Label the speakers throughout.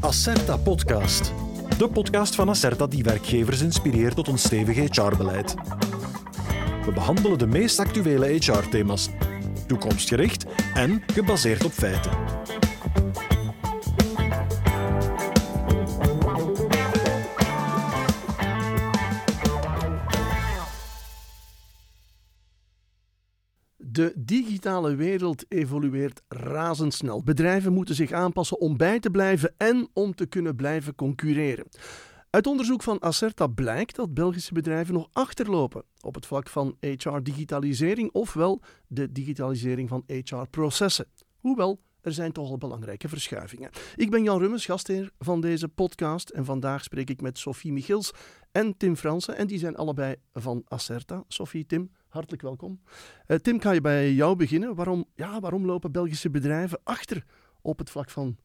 Speaker 1: Acerta Podcast. De podcast van Acerta die werkgevers inspireert tot een stevig HR-beleid. We behandelen de meest actuele HR-thema's, toekomstgericht en gebaseerd op feiten.
Speaker 2: De digitale wereld evolueert razendsnel. Bedrijven moeten zich aanpassen om bij te blijven en om te kunnen blijven concurreren. Uit onderzoek van Acerta blijkt dat Belgische bedrijven nog achterlopen op het vlak van HR-digitalisering, ofwel de digitalisering van HR-processen. Hoewel, er zijn toch al belangrijke verschuivingen. Ik ben Jan Rummens, gastheer van deze podcast en vandaag spreek ik met Sophie Michiels en Tim Fransen en die zijn allebei van Acerta. Sophie, Tim, hartelijk welkom. Uh, Tim, kan je bij jou beginnen? Waarom, ja, waarom lopen Belgische bedrijven achter op het vlak van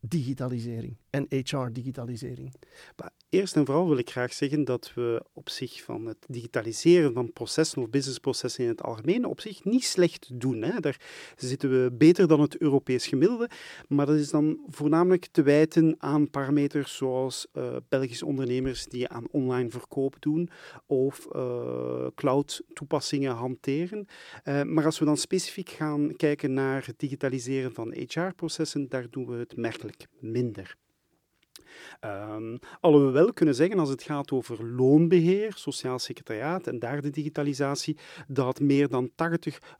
Speaker 2: digitalisering en HR-digitalisering?
Speaker 3: Eerst en vooral wil ik graag zeggen dat we op zich van het digitaliseren van processen of businessprocessen in het algemeen op zich niet slecht doen. Hè. Daar zitten we beter dan het Europees gemiddelde, maar dat is dan voornamelijk te wijten aan parameters zoals uh, Belgische ondernemers die aan online verkoop doen of uh, cloud-toepassingen hanteren. Uh, maar als we dan specifiek gaan kijken naar het digitaliseren van HR-processen, daar doen we het merkelijk minder. Um, we wel kunnen zeggen, als het gaat over loonbeheer, sociaal secretariaat en daar de digitalisatie, dat meer dan 80%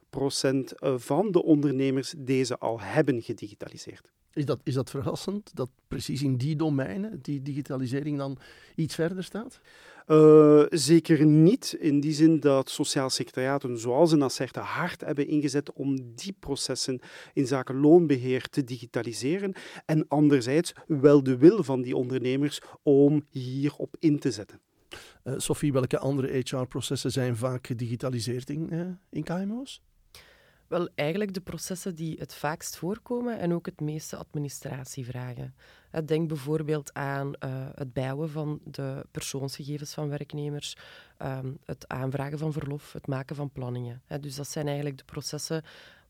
Speaker 3: eh, van de ondernemers deze al hebben gedigitaliseerd.
Speaker 2: Is dat, is dat verrassend, dat precies in die domeinen die digitalisering dan iets verder staat?
Speaker 3: Uh, zeker niet in die zin dat sociaal secretariaten zoals een Acerta hard hebben ingezet om die processen in zaken loonbeheer te digitaliseren en anderzijds wel de wil van die ondernemers om hierop in te zetten.
Speaker 2: Uh, Sophie, welke andere HR-processen zijn vaak gedigitaliseerd in, uh, in KMO's?
Speaker 4: Wel, eigenlijk de processen die het vaakst voorkomen en ook het meeste administratie vragen. Denk bijvoorbeeld aan uh, het bijhouden van de persoonsgegevens van werknemers, um, het aanvragen van verlof, het maken van planningen. Dus dat zijn eigenlijk de processen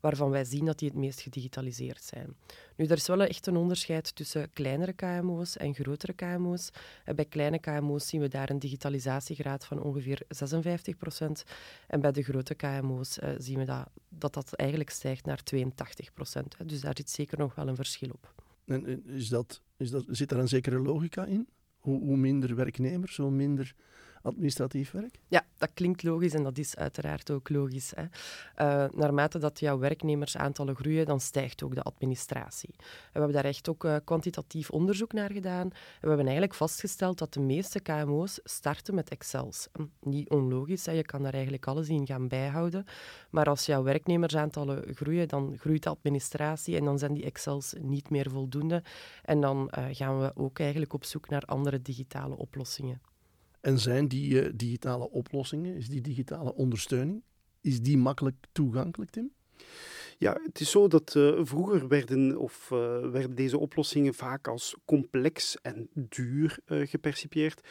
Speaker 4: waarvan wij zien dat die het meest gedigitaliseerd zijn. Nu, er is wel echt een onderscheid tussen kleinere KMO's en grotere KMO's. Bij kleine KMO's zien we daar een digitalisatiegraad van ongeveer 56 procent. En bij de grote KMO's uh, zien we dat, dat dat eigenlijk stijgt naar 82 procent. Dus daar zit zeker nog wel een verschil op.
Speaker 2: En is dat, is dat, zit daar een zekere logica in? Hoe, hoe minder werknemers, hoe minder administratief werk?
Speaker 4: Ja, dat klinkt logisch en dat is uiteraard ook logisch. Hè. Uh, naarmate dat jouw werknemersaantallen groeien, dan stijgt ook de administratie. En we hebben daar echt ook uh, kwantitatief onderzoek naar gedaan. We hebben eigenlijk vastgesteld dat de meeste KMO's starten met Excels. Hm, niet onlogisch, hè. je kan daar eigenlijk alles in gaan bijhouden. Maar als jouw werknemersaantallen groeien, dan groeit de administratie en dan zijn die Excels niet meer voldoende. En dan uh, gaan we ook eigenlijk op zoek naar andere digitale oplossingen.
Speaker 2: En zijn die uh, digitale oplossingen, is die digitale ondersteuning, is die makkelijk toegankelijk, Tim?
Speaker 3: Ja, het is zo dat uh, vroeger werden, of, uh, werden deze oplossingen vaak als complex en duur uh, gepercipieerd,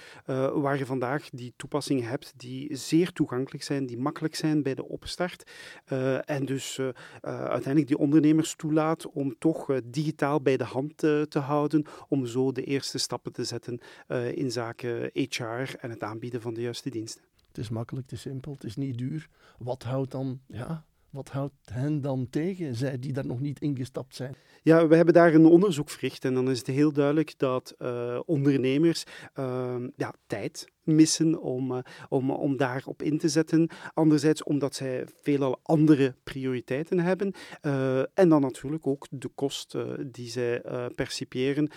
Speaker 3: waar je vandaag die toepassingen hebt die zeer toegankelijk zijn, die makkelijk zijn bij de opstart en dus uiteindelijk die ondernemers toelaat om toch digitaal bij de hand te houden, om zo de eerste stappen te zetten in zaken HR en het aanbieden van de juiste diensten.
Speaker 2: Het is makkelijk, het is simpel, het is niet duur. Wat houdt dan ja, wat houdt hen dan tegen, zij die daar nog niet ingestapt zijn?
Speaker 3: Ja, we hebben daar een onderzoek verricht en dan is het heel duidelijk dat uh, ondernemers uh, ja, tijd missen om, uh, om, om daarop in te zetten. Anderzijds omdat zij veelal andere prioriteiten hebben. Uh, en dan natuurlijk ook de kost uh, die zij percipiëren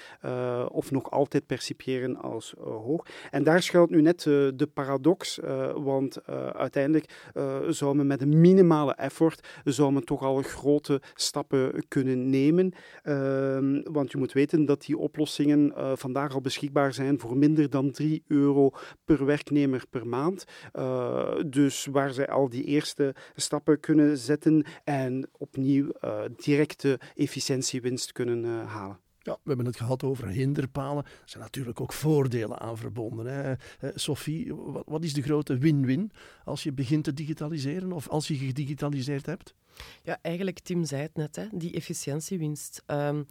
Speaker 3: of nog altijd percipiëren als hoog. En daar schuilt nu net de paradox, want uiteindelijk zou men met een minimale effort zou men toch al grote stappen kunnen nemen. Ehm, want je moet weten dat die oplossingen vandaag al beschikbaar zijn voor minder dan 3 euro per werknemer per maand. Uh, dus waar zij al die eerste stappen kunnen zetten en opnieuw uh, directe efficiëntiewinst kunnen uh, halen.
Speaker 2: Ja, we hebben het gehad over hinderpalen. Er zijn natuurlijk ook voordelen aan verbonden. Hè. Sophie, wat, wat is de grote win-win als je begint te digitaliseren of als je gedigitaliseerd hebt?
Speaker 4: Ja, eigenlijk, Tim zei het net, hè, die efficiëntiewinst. Um,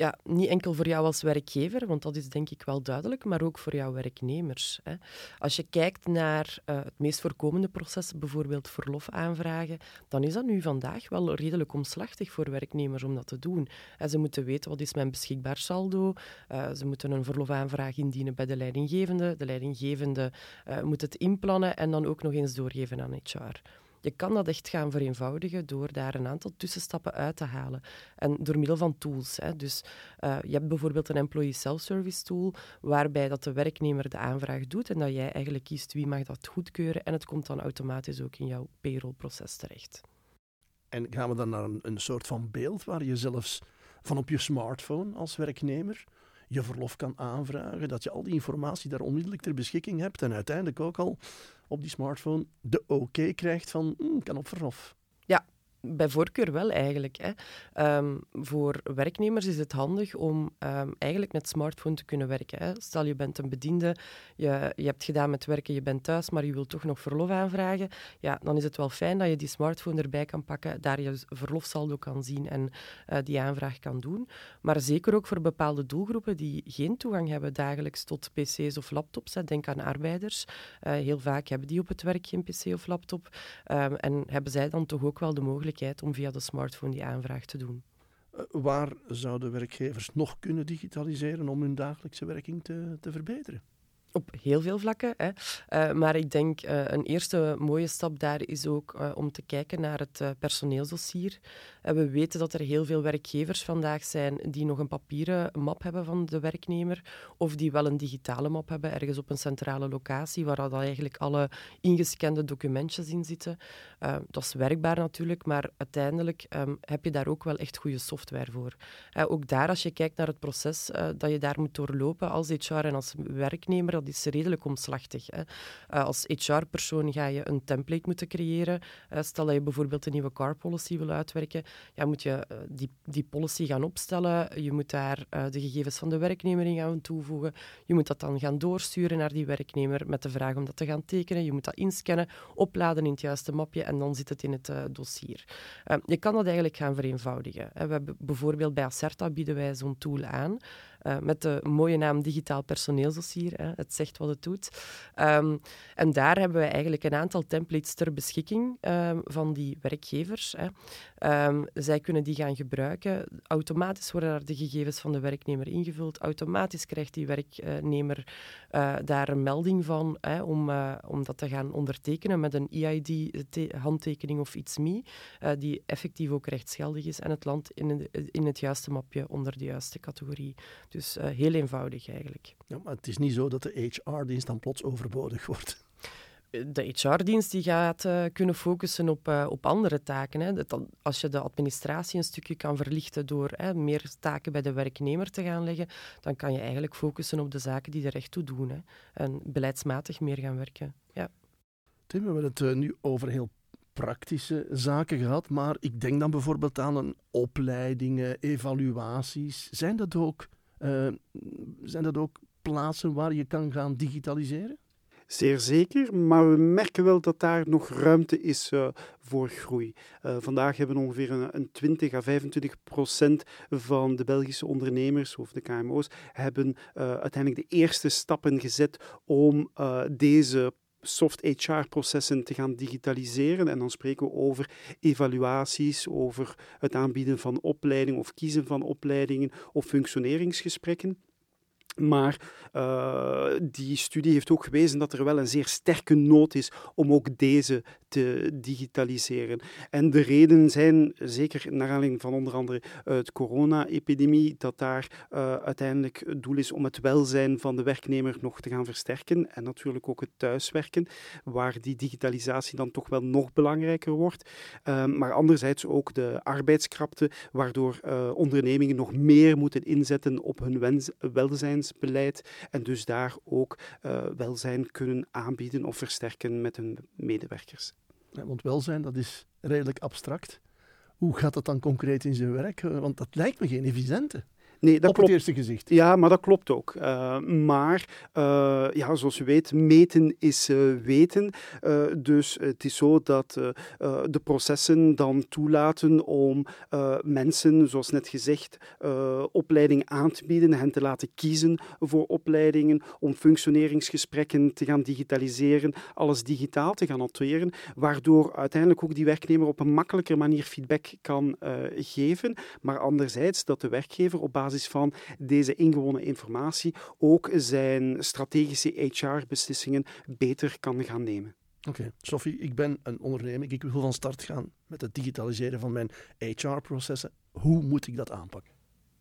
Speaker 4: ja, niet enkel voor jou als werkgever, want dat is denk ik wel duidelijk, maar ook voor jouw werknemers. Hè. Als je kijkt naar uh, het meest voorkomende proces, bijvoorbeeld verlof aanvragen, dan is dat nu vandaag wel redelijk omslachtig voor werknemers om dat te doen. En ze moeten weten wat is mijn beschikbaar saldo, uh, ze moeten een verlofaanvraag indienen bij de leidinggevende, de leidinggevende uh, moet het inplannen en dan ook nog eens doorgeven aan HR. Je kan dat echt gaan vereenvoudigen door daar een aantal tussenstappen uit te halen. En door middel van tools. Hè. Dus uh, je hebt bijvoorbeeld een employee self-service tool, waarbij dat de werknemer de aanvraag doet en dat jij eigenlijk kiest wie mag dat goedkeuren en het komt dan automatisch ook in jouw payrollproces terecht.
Speaker 2: En gaan we dan naar een, een soort van beeld waar je zelfs van op je smartphone als werknemer je verlof kan aanvragen, dat je al die informatie daar onmiddellijk ter beschikking hebt en uiteindelijk ook al op die smartphone de oké krijgt van mm, kan op verlof.
Speaker 4: Bij voorkeur wel eigenlijk. Hè. Um, voor werknemers is het handig om um, eigenlijk met smartphone te kunnen werken. Hè. Stel je bent een bediende, je, je hebt gedaan met werken, je bent thuis, maar je wilt toch nog verlof aanvragen. Ja, dan is het wel fijn dat je die smartphone erbij kan pakken, daar je verlofsaldo kan zien en uh, die aanvraag kan doen. Maar zeker ook voor bepaalde doelgroepen die geen toegang hebben dagelijks tot pc's of laptops. Denk aan arbeiders. Uh, heel vaak hebben die op het werk geen pc of laptop. Um, en hebben zij dan toch ook wel de mogelijkheid om via de smartphone die aanvraag te doen.
Speaker 2: Uh, waar zouden werkgevers nog kunnen digitaliseren om hun dagelijkse werking te, te verbeteren?
Speaker 4: Op heel veel vlakken. Hè. Uh, maar ik denk uh, een eerste mooie stap daar is ook uh, om te kijken naar het personeelsdossier. we weten dat er heel veel werkgevers vandaag zijn die nog een papieren map hebben van de werknemer of die wel een digitale map hebben ergens op een centrale locatie waar dan eigenlijk alle ingescande documentjes in zitten. dat is werkbaar natuurlijk, maar uiteindelijk um, heb je daar ook wel echt goede software voor. ook daar, als je kijkt naar het proces dat je daar moet doorlopen als HR en als werknemer, dat is redelijk omslachtig. Hè. Uh, als HR-persoon ga je een template moeten creëren. Uh, stel dat je bijvoorbeeld een nieuwe car policy wil uitwerken, ja, moet je uh, die, die policy gaan opstellen. Je moet daar de gegevens van de werknemer in gaan toevoegen. Je moet dat dan gaan doorsturen naar die werknemer met de vraag om dat te gaan tekenen. Je moet dat inscannen, opladen in het juiste mapje en dan zit het in het dossier. je kan dat eigenlijk gaan vereenvoudigen. We hebben bijvoorbeeld bij Acerta bieden wij zo'n tool aan. Uh, met de mooie naam Digitaal Personeelsdossier. Hè. Het zegt wat het doet. Um, en daar hebben we eigenlijk een aantal templates ter beschikking um, van die werkgevers. Hè. Um, zij kunnen die gaan gebruiken. Automatisch worden daar de gegevens van de werknemer ingevuld. Automatisch krijgt die werknemer uh, daar een melding van hè, om, uh, om dat te gaan ondertekenen met een EID-handtekening of iets me, die effectief ook rechtsgeldig is en het land in in het juiste mapje onder de juiste categorie. Dus uh, heel eenvoudig eigenlijk.
Speaker 2: Ja, maar het is niet zo dat de HR-dienst dan plots overbodig wordt.
Speaker 4: De HR-dienst die gaat uh, kunnen focussen op, uh, op andere taken. Hè. Dat, als je de administratie een stukje kan verlichten door hè, meer taken bij de werknemer te gaan leggen, dan kan je eigenlijk focussen op de zaken die er echt toe doen. Hè. En beleidsmatig meer gaan werken. Ja.
Speaker 2: Tim, we hebben het nu over heel praktische zaken gehad, maar ik denk dan bijvoorbeeld aan een opleidingen, evaluaties. Zijn dat ook uh, zijn dat ook plaatsen waar je kan gaan digitaliseren?
Speaker 3: Zeer zeker, maar we merken wel dat daar nog ruimte is uh, voor groei. Uh, vandaag hebben ongeveer een, een, 20 à 25 procent van de Belgische ondernemers of de KMO's hebben uiteindelijk de eerste stappen gezet om deze soft HR-processen te gaan digitaliseren. En dan spreken we over evaluaties, over het aanbieden van opleidingen of kiezen van opleidingen of functioneringsgesprekken. Maar uh, die studie heeft ook gewezen dat er wel een zeer sterke nood is om ook deze te digitaliseren. En de redenen zijn, zeker naar aanleiding van onder andere het corona-epidemie, dat daar uh, uiteindelijk het doel is om het welzijn van de werknemer nog te gaan versterken. En natuurlijk ook het thuiswerken, waar die digitalisatie dan toch wel nog belangrijker wordt. Uh, maar anderzijds ook de arbeidskrapte, waardoor ondernemingen nog meer moeten inzetten op hun wens, welzijnsbeleid en dus daar ook welzijn kunnen aanbieden of versterken met hun medewerkers.
Speaker 2: Want welzijn, dat is redelijk abstract. Hoe gaat dat dan concreet in zijn werk? Want dat lijkt me geen evidente.
Speaker 3: Nee, dat
Speaker 2: op
Speaker 3: klopt.
Speaker 2: het eerste gezicht.
Speaker 3: Ja, maar dat klopt ook. Uh, maar uh, ja, zoals u weet, meten is uh, weten. dus het is zo dat de processen dan toelaten om mensen, zoals net gezegd, opleiding aan te bieden, hen te laten kiezen voor opleidingen, om functioneringsgesprekken te gaan digitaliseren, alles digitaal te gaan noteren, waardoor uiteindelijk ook die werknemer op een makkelijker manier feedback kan geven. Maar anderzijds dat de werkgever op basis van deze ingewonnen informatie ook zijn strategische HR-beslissingen beter kan gaan nemen.
Speaker 2: Oké. Sophie, ik ben een ondernemer. Ik wil van start gaan met het digitaliseren van mijn HR-processen. Hoe moet ik dat aanpakken?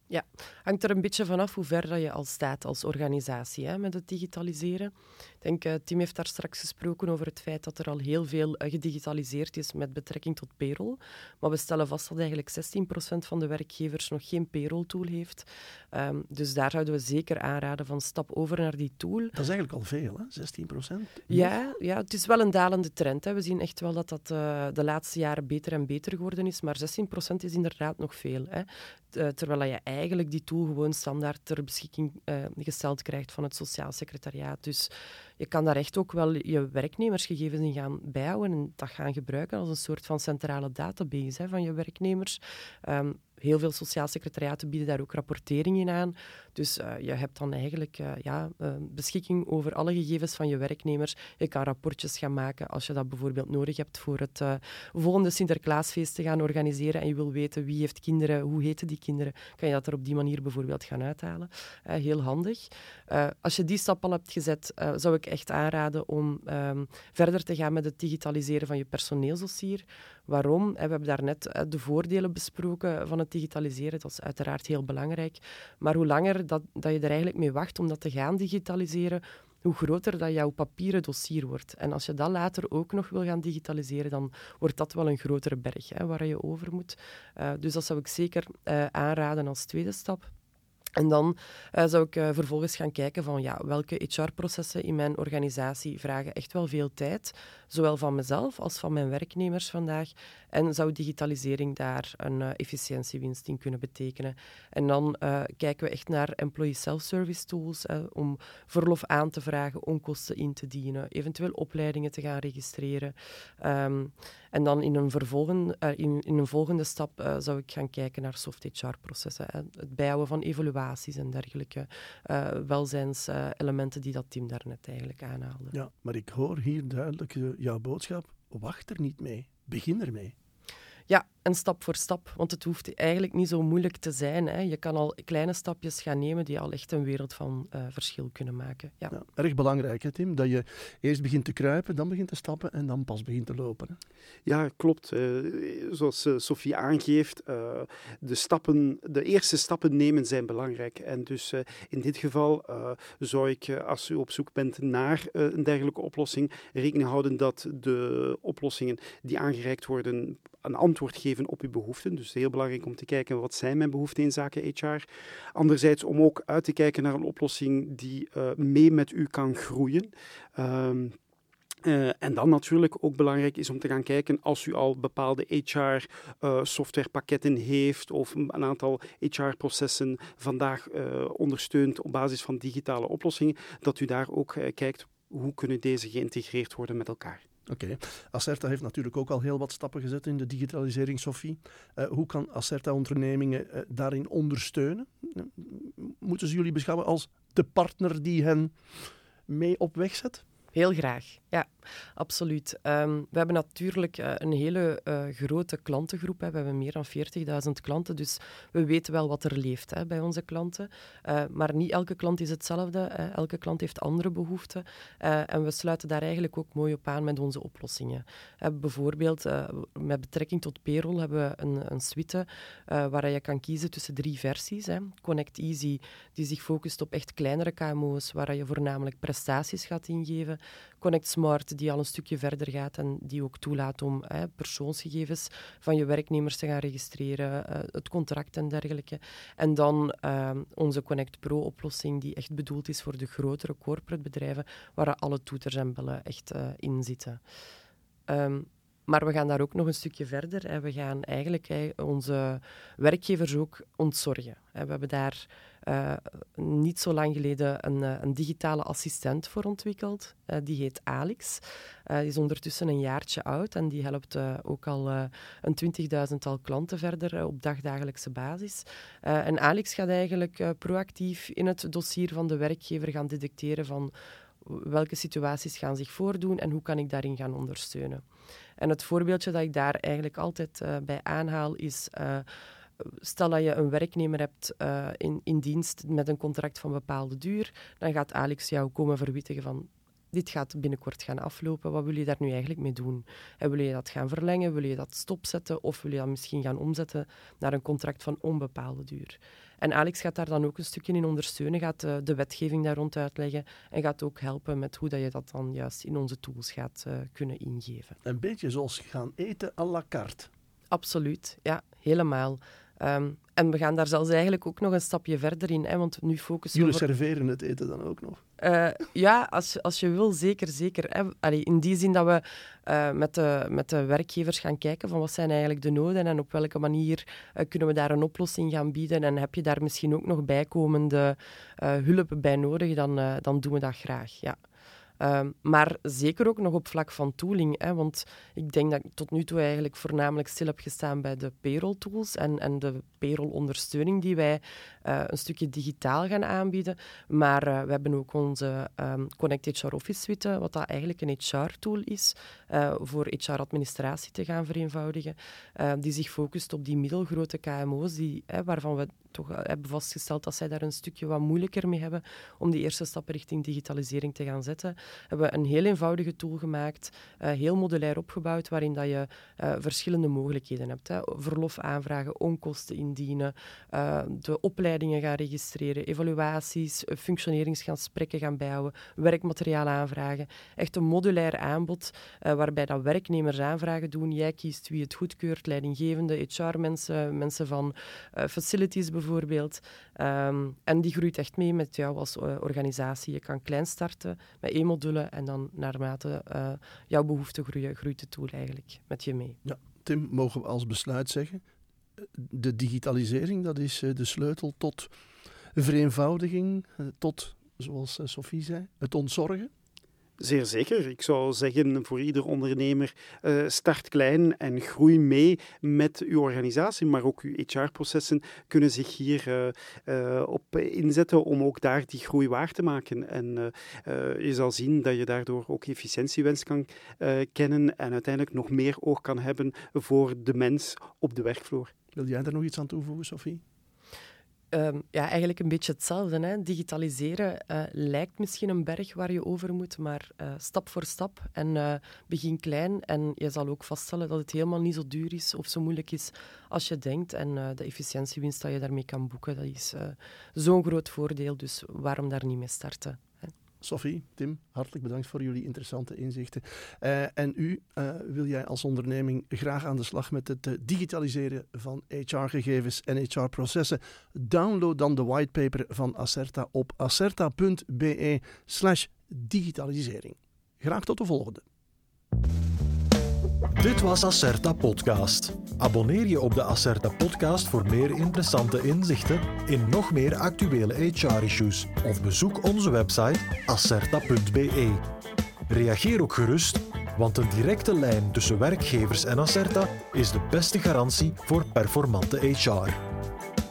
Speaker 4: Ja, hangt er een beetje vanaf hoe ver dat je al staat als organisatie hè, met het digitaliseren. Ik denk, uh, Tim heeft daar straks gesproken over het feit dat er al heel veel uh, gedigitaliseerd is met betrekking tot payroll. Maar we stellen vast dat eigenlijk 16% van de werkgevers nog geen payroll-tool heeft. Um, dus daar zouden we zeker aanraden van stap over naar die tool.
Speaker 2: Dat is eigenlijk al veel, hè? 16%?
Speaker 4: Ja, ja, het is wel een dalende trend. Hè. We zien echt wel dat dat uh, de laatste jaren beter en beter geworden is. Maar 16% is inderdaad nog veel. Hè. Terwijl je eigenlijk die tool gewoon standaard ter beschikking gesteld krijgt van het Sociaal Secretariaat. Dus je kan daar echt ook wel je werknemersgegevens in gaan bijhouden en dat gaan gebruiken als een soort van centrale database hè, van je werknemers. Um, heel veel sociaal secretariaten bieden daar ook rapportering in aan. Dus uh, je hebt dan eigenlijk uh, ja, uh, beschikking over alle gegevens van je werknemers. Je kan rapportjes gaan maken als je dat bijvoorbeeld nodig hebt voor het volgende Sinterklaasfeest te gaan organiseren en je wil weten wie heeft kinderen, hoe heten die kinderen, kan je dat er op die manier bijvoorbeeld gaan uithalen. heel handig. als je die stap al hebt gezet, zou ik echt aanraden om um, verder te gaan met het digitaliseren van je personeelsdossier. Waarom? We hebben daarnet de voordelen besproken van het digitaliseren. Dat is uiteraard heel belangrijk. Maar hoe langer dat, dat je er eigenlijk mee wacht om dat te gaan digitaliseren, hoe groter dat jouw papieren dossier wordt. En als je dat later ook nog wil gaan digitaliseren, dan wordt dat wel een grotere berg hè, waar je over moet. Uh, dus dat zou ik zeker uh, aanraden als tweede stap. En dan uh, zou ik vervolgens gaan kijken van ja, welke HR-processen in mijn organisatie vragen echt wel veel tijd, zowel van mezelf als van mijn werknemers vandaag. En zou digitalisering daar een uh, efficiëntiewinst in kunnen betekenen? En dan kijken we echt naar employee self-service tools om verlof aan te vragen, onkosten in te dienen, eventueel opleidingen te gaan registreren. Um, en dan in een, vervolgen, in, in, een volgende stap zou ik gaan kijken naar soft HR-processen, het bijhouden van evaluaties en dergelijke welzijnselementen die dat team daarnet eigenlijk aanhaalde.
Speaker 2: Ja, maar ik hoor hier duidelijk jouw boodschap, wacht er niet mee, begin ermee.
Speaker 4: Ja, en stap voor stap, want het hoeft eigenlijk niet zo moeilijk te zijn. Hè. Je kan al kleine stapjes gaan nemen die al echt een wereld van uh, verschil kunnen maken. Ja. ja.
Speaker 2: erg belangrijk, hè, Tim, dat je eerst begint te kruipen, dan begint te stappen en dan pas begint te lopen. Hè.
Speaker 3: Ja, klopt. Uh, zoals uh, Sophie aangeeft, de, stappen, de eerste stappen nemen zijn belangrijk. En dus in dit geval zou ik, als u op zoek bent naar een dergelijke oplossing, rekening houden dat de oplossingen die aangereikt worden een antwoord geven op uw behoeften. Dus heel belangrijk om te kijken wat zijn mijn behoeften in zaken HR. Anderzijds om ook uit te kijken naar een oplossing die uh, mee met u kan groeien. Um, uh, en dan natuurlijk ook belangrijk is om te gaan kijken als u al bepaalde HR-softwarepakketten uh, heeft of een aantal HR-processen vandaag uh, ondersteunt op basis van digitale oplossingen, dat u daar ook kijkt hoe kunnen deze geïntegreerd worden met elkaar.
Speaker 2: Oké. Okay. Acerta heeft natuurlijk ook al heel wat stappen gezet in de digitalisering, Sophie. Uh, hoe kan Acerta-ondernemingen uh, daarin ondersteunen? Moeten ze jullie beschouwen als de partner die hen mee op weg zet?
Speaker 4: Heel graag, ja, absoluut. Um, we hebben natuurlijk uh, een hele uh, grote klantengroep. Hè. We hebben meer dan 40.000 klanten, dus we weten wel wat er leeft hè, bij onze klanten. Uh, maar niet elke klant is hetzelfde. Elke klant heeft andere behoeften. en we sluiten daar eigenlijk ook mooi op aan met onze oplossingen. bijvoorbeeld, met betrekking tot payroll hebben we een, een suite waar je kan kiezen tussen drie versies. Hè. Connect Easy, die zich focust op echt kleinere KMO's, waar je voornamelijk prestaties gaat ingeven. Connect Smart, die al een stukje verder gaat en die ook toelaat om hè, persoonsgegevens van je werknemers te gaan registreren, uh, het contract en dergelijke. En dan uh, onze Connect Pro-oplossing, die echt bedoeld is voor de grotere corporate bedrijven, waar alle toeters en bellen echt uh, in zitten. Um, maar we gaan daar ook nog een stukje verder. En we gaan eigenlijk onze werkgevers ook ontzorgen. We hebben daar uh, niet zo lang geleden een, eh, een, digitale assistent voor ontwikkeld. Uh, die heet Alix. die is ondertussen een jaartje oud en die helpt ook al een twintigduizendtal klanten verder op dagdagelijkse basis. en Alix gaat eigenlijk proactief in het dossier van de werkgever gaan detecteren van welke situaties gaan zich voordoen en hoe kan ik daarin gaan ondersteunen. En het voorbeeldje dat ik daar eigenlijk altijd bij aanhaal is stel dat je een werknemer hebt uh, in, in dienst met een contract van bepaalde duur, dan gaat Alex jou komen verwittigen van dit gaat binnenkort gaan aflopen. Wat wil je daar nu eigenlijk mee doen? En wil je dat gaan verlengen? Wil je dat stopzetten? Of wil je dat misschien gaan omzetten naar een contract van onbepaalde duur? En Alex gaat daar dan ook een stukje in ondersteunen, gaat de, de wetgeving daar rond uitleggen en gaat ook helpen met hoe dat je dat dan juist in onze tools gaat uh, kunnen ingeven.
Speaker 2: Een beetje zoals gaan eten à la carte.
Speaker 4: Absoluut, ja, helemaal. Um, en we gaan daar zelfs eigenlijk ook nog een stapje verder in. Hè, want nu focussen
Speaker 2: Jullie serveren het eten dan ook nog?
Speaker 4: Uh, ja, als, als je wil, zeker. zeker hè. Allee, in die zin dat we uh, met, de, met de werkgevers gaan kijken van wat zijn eigenlijk de noden en op welke manier uh, kunnen we daar een oplossing gaan bieden. En heb je daar misschien ook nog bijkomende hulp bij nodig, dan, dan doen we dat graag. Ja. Ehm, maar zeker ook nog op vlak van tooling. Hè, want ik denk dat ik tot nu toe eigenlijk voornamelijk stil heb gestaan bij de payroll tools en, en de payroll ondersteuning die wij uh, een stukje digitaal gaan aanbieden. Maar uh, we hebben ook onze um, Connect HR Office suite, wat dat eigenlijk een HR-tool is uh, voor HR-administratie te gaan vereenvoudigen, die zich focust op die middelgrote KMO's, die, waarvan we toch hebben vastgesteld dat zij daar een stukje wat moeilijker mee hebben om die eerste stappen richting digitalisering te gaan zetten. Hebben we een heel eenvoudige tool gemaakt, heel modulair opgebouwd, waarin dat je verschillende mogelijkheden hebt. Hè. Verlof aanvragen, onkosten indienen, de opleiding gaan registreren, evaluaties, eh, functioneringsgesprekken gaan bijhouden, werkmateriaal aanvragen. Echt een modulair aanbod waarbij dat werknemers aanvragen doen. Jij kiest wie het goedkeurt, leidinggevende, HR-mensen, mensen van facilities bijvoorbeeld. Um, en die groeit echt mee met jou als organisatie. Je kan klein starten met één en dan naarmate jouw behoefte groeien, groeit de tool eigenlijk met je mee.
Speaker 2: Ja, Tim, mogen we als besluit zeggen, de digitalisering, dat is eh, de sleutel tot vereenvoudiging, eh, tot, zoals eh, Sophie zei, het ontzorgen?
Speaker 3: Zeer zeker. Ik zou zeggen voor ieder ondernemer, start klein en groei mee met uw organisatie, maar ook uw HR-processen kunnen zich hier op inzetten om ook daar die groei waar te maken. En je zal zien dat je daardoor ook efficiëntiewens kan kennen en uiteindelijk nog meer oog kan hebben voor de mens op de werkvloer.
Speaker 2: Wil jij daar nog iets aan toevoegen, Sophie?
Speaker 4: Um, ja, eigenlijk een beetje hetzelfde. Hè. Digitaliseren uh, lijkt misschien een berg waar je over moet, maar uh, stap voor stap en uh, begin klein. En je zal ook vaststellen dat het helemaal niet zo duur is of zo moeilijk is als je denkt. En de efficiëntiewinst dat je daarmee kan boeken, dat is zo'n groot voordeel. Dus waarom daar niet mee starten?
Speaker 2: Sophie, Tim, hartelijk bedankt voor jullie interessante inzichten. Uh, en u, uh, wil jij als onderneming graag aan de slag met het uh, digitaliseren van HR-gegevens en HR-processen? Download dan de whitepaper van Acerta op acerta.be slash digitalisering. Graag tot de volgende.
Speaker 1: Dit was Acerta Podcast. Abonneer je op de Acerta Podcast voor meer interessante inzichten in nog meer actuele HR-issues of bezoek onze website acerta.be. Reageer ook gerust, want een directe lijn tussen werkgevers en Acerta is de beste garantie voor performante HR.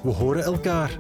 Speaker 1: We horen elkaar.